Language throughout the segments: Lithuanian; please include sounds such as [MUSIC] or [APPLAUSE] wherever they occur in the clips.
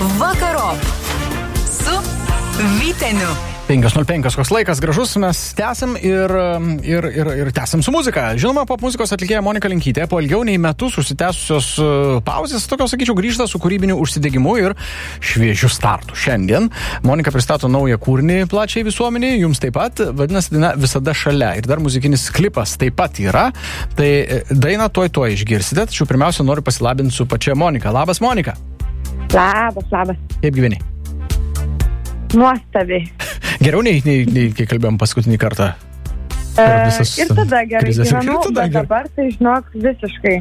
Vakarop su Vyteniu. 5.05 koks laikas gražus, mes tęsim ir, ir, ir, ir tęsim su muzika. Žinoma, pop muzikos atlikėja Monika Linkytė po ilgiau nei metus užsitęsusios e, pauzės, tokios, sakyčiau, grįžta su kūrybiniu užsidegimu ir šviežiu startu. Šiandien Monika pristato naują kūrinį plačiai visuomeniai, jums taip pat, vadinasi, daina visada šalia. Ir dar muzikinis klipas taip pat yra. Tai e, dainą tuoj tuoj išgirsite, tačiau pirmiausia noriu pasilabinti su pačia Monika. Labas, Monika. Labas, labas. Kaip gyveni? Nuostabiai. [LAUGHS] Geriau nei, nei, nei kai kalbėjom paskutinį kartą. E, ir tada gerai krizės. [LAUGHS] Ir gyvenau, tada gerai. dabar tai žinok visiškai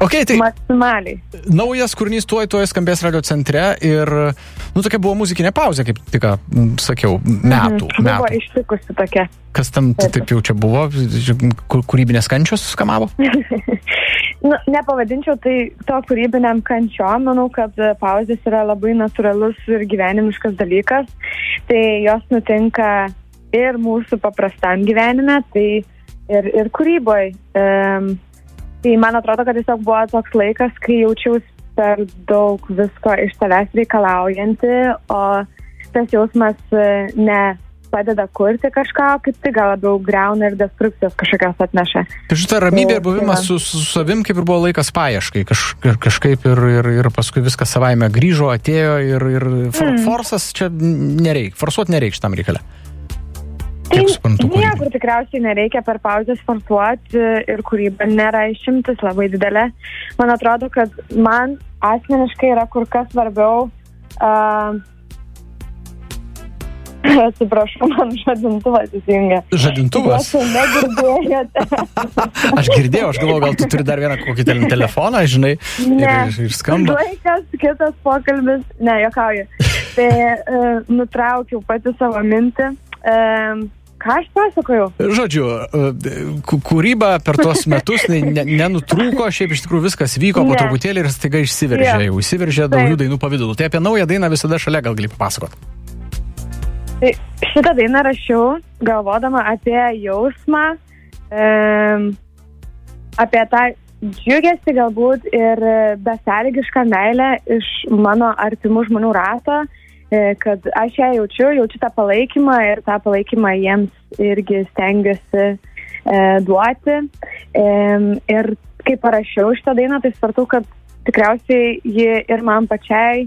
Ok, tai maksimaliai. naujas kūrinys tuoj tuoj skambės radio centre ir, nu, tokia buvo muzikinė pauzė, kaip tik sakiau, metų. Mhm. Buvo metų. ištikusi tokia. Kas tam taip jau čia buvo, kūrybinės kančios skamavo? [LAUGHS] Nu, nepavadinčiau tai to kūrybiniam kančiom, manau, kad e, pauzės yra labai natūralus ir gyvenimiškas dalykas. Tai jos nutinka ir mūsų paprastam gyvenime, tai ir, ir kūryboje. Um, tai man atrodo, kad tiesiog buvo toks laikas, kai jaučiausi per daug visko iš savęs reikalaujanti, o tas jausmas e, ne padeda kurti kažką, kaip tik gal labiau greuna ir destrukcijos kažkokios atneša. Kažkaip ta ramybė ir Tai buvimas va. su, su savim kaip ir buvo laikas paieškai. Kaž, kaž- kažkaip ir, ir, ir paskui viskas savaime grįžo, atėjo ir, ir for, Mm. forsas čia nereikia, forsuoti nereikia šitam reikalė. Tai Kiek suprantu, kūrybai. niekur tikriausiai nereikia per pauzę sportuoti ir kūryba nėra išimtis labai didelė. Man atrodo, kad man asmeniškai yra kur kas svarbiau. Uh, [LAUGHS] atsiprašau, man žadintuvas įsijungia. Žadintuvas? Jūs negirdėjote. [LAUGHS] Aš girdėjau, aš galvoju, gal tu turi dar vieną kokį telefoną, žinai, Ne. ir, ir skamba. Laikas, kitas pokalbis. Ne, jokauju. [LAUGHS] Tai uh, nutraukiau pati savo mintį. Uh, ką aš pasakojau? Žodžiu, e, kūryba per tuos metus ne, nenutrūko, šiaip iš tikrųjų viskas vyko po Ne. truputėlį ir staiga išsiveržė, Jo. jau išsiveržė naujų dainų pavydalu. Tai apie naują dainą visada šalia gal gali papasakot. Tai šitą dainą rašiau galvodama apie jausmą, um, apie tą džiugesį galbūt ir besąlygišką meilę iš mano artimų žmonių rato, e, kad aš ją jaučiu, jaučiu tą palaikymą ir tą palaikymą jiems irgi stengiuosi e, duoti. E, ir kai parašiau šitą dainą, tai supratau, kad tikriausiai ji ir man pačiai,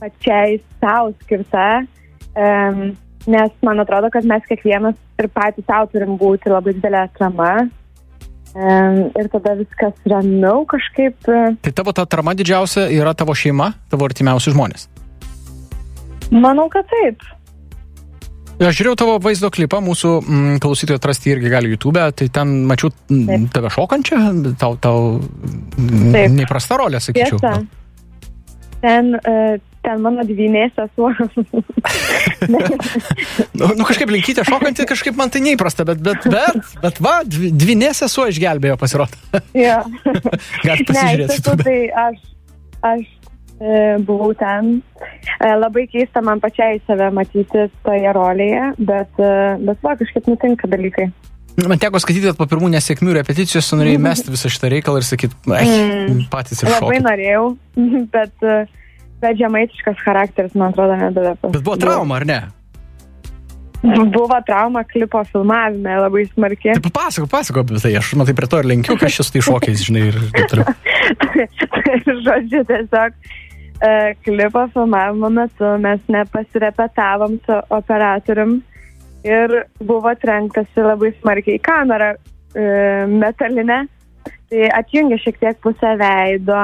pačiai savo skirta. Um, nes man atrodo, kad mes kiekvienas ir patys savo turim būti labai didelė atrama. Um, ir tada viskas ramiau kažkaip. e, Tai tavo ta atrama didžiausia yra tavo šeima, tavo artimiausi žmonės. Manau, kad taip. Aš žiūrėjau tavo vaizdo klipą, mūsų mm, klausytojai atrasti irgi gali YouTube, tai ten mačiau mm, Taip. tave šokančią, tau, tau mm, Taip. neįprasta rolė, sakyčiau. Tiesa. Ten, uh, ten mano dvynė sesuo. [LAUGHS] Nu, nu kažkaip linkytė šokanti, kažkaip man tai neįprasta, bet, bet, bet, bet va, dvi, dvinė sesuo išgelbėjo pasirodo. jo. [LAUGHS] Galite Ne, pasižiūrėti. tiesų, YouTube. tai aš, aš e, buvau ten. E, labai keista man pačiai save matyti toje rolėje, bet, e, bet va, kažkaip nutinka dalykai. Man teko skaityti, kad po pirmų nesėkmių repeticijos norėjai mesti visą šitą reikalą ir sakyti, Mm. patys ir Labai šokit. norėjau, [LAUGHS] bet, e, bet žemaitiškas charakteris, man atrodo, nedavė. Bet buvo trauma, ar ne? Buvo trauma klipo filmavime labai smarkiai. Tai papasako, papasako apie tai, aš matai prie to ir lenkiu, kas su tai šokiais, žinai, ir taip toliau. [LAUGHS] Žodžiu, tiesiog e, klipo filmavimo metu mes nepasirepetavom su operatorium ir buvo trenktasi labai smarkiai į kamerą e, metalinę. Tai atjungė šiek tiek pusę veido,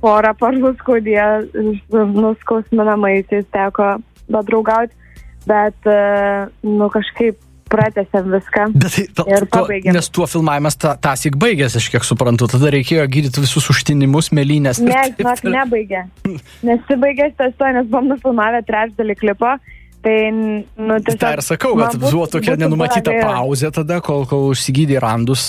porą parų skaudėjo, su nuskausminamaisiais teko padraugauti, bet, e, nu, kažkaip pratęsėm viską. Bet tai, to, Ir pabaigėm. nes tuo filmavimas ta, tasik baigėsi, aš kiek suprantu, tada reikėjo gydyti visus užtinimus, mėlynės. Ne, žinok, nebaigė. Nesibaigė šitas to, nes buvom nufilmavę trečdalį klipo. Tai, nu, tiesiog... Tai ir sakau, kad būtų- buvo tokia būtų nenumatyta buvę pauzė tada, kol, kol užsigydė randus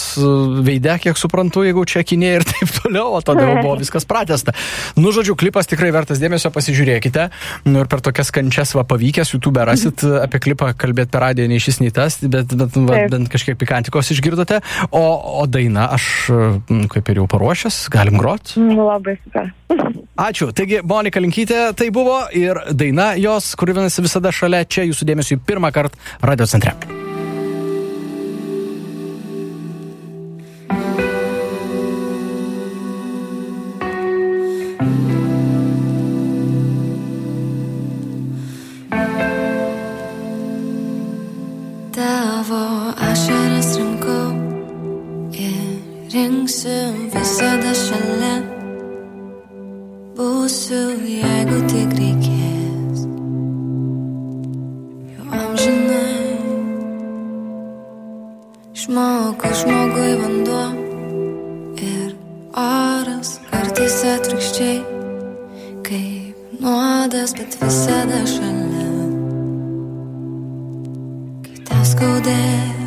veidę, kiek suprantu, jeigu čia kinė ir [LAUGHS] taip toliau, o tada jau buvo [LAUGHS] viskas pratesta. Nu, žodžiu, klipas tikrai vertas dėmesio, pasižiūrėkite. Nu, ir per tokias kančias va pavykęs, YouTube rasit [LAUGHS] apie klipą kalbėti per radiją, nei šis, nei tas, bet, bet va, Taip. bent kažkiek pikantikos išgirdote. O, o daina, aš kaip ir jau paruošęs, galim grot. Mm, Labai super. Ačiū. Taigi, Monika Linkytė tai buvo ir daina jos, kuri vienasi visada šalia čia jūsų dėmesio pirmą kartą radio centre. Žmogui, žmogui vanduo ir oras kartais atvirkščiai. Kaip nuodas, bet visada šalia kai tau skaudės.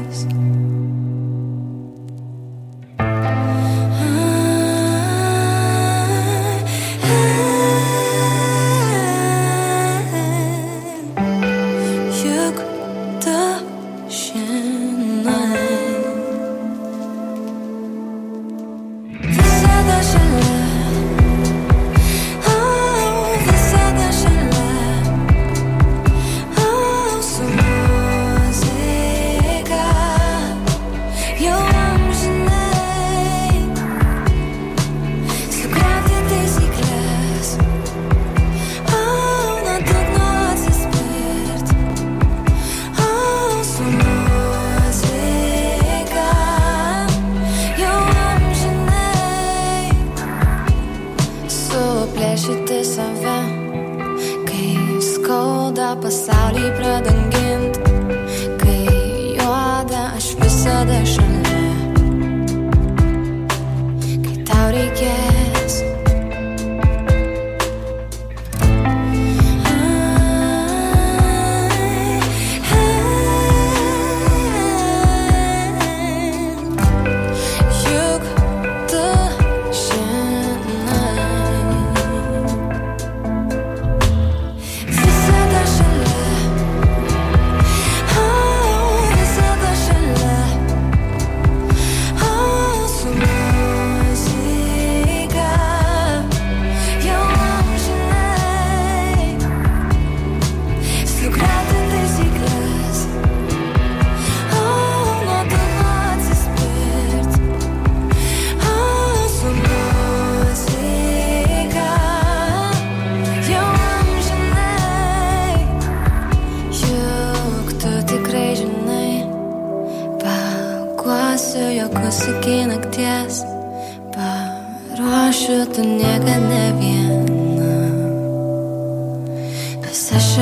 Pasaulį pradangint, kai juoda aš visada šalia. Kai tau reikės.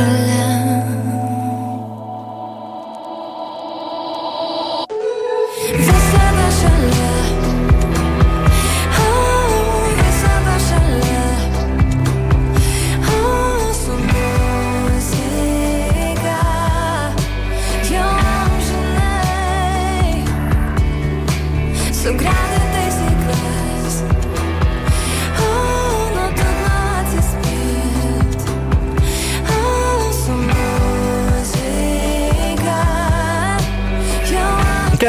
Visa šalia.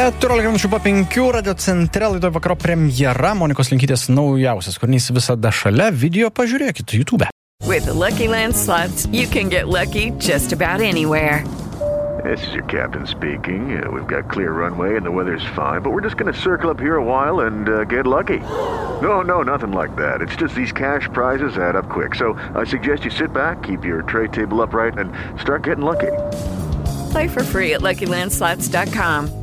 14 minučių po 5 radio centre laidoje vakaro premjera Monikos Linkytės naujausias kūrinys visada šalia. Video pažiūrėkite YouTube. With the Lucky Land slots, you can get lucky just about anywhere. This is your captain speaking. Uh, we've got clear runway and the weather's fine, but we're just going to circle up here a while and uh, get lucky. No, no, nothing like that. It's just these cash prizes add up quick. So I suggest you sit back, keep your tray table upright, and start getting lucky. Play for free at LuckyLandSlots.com.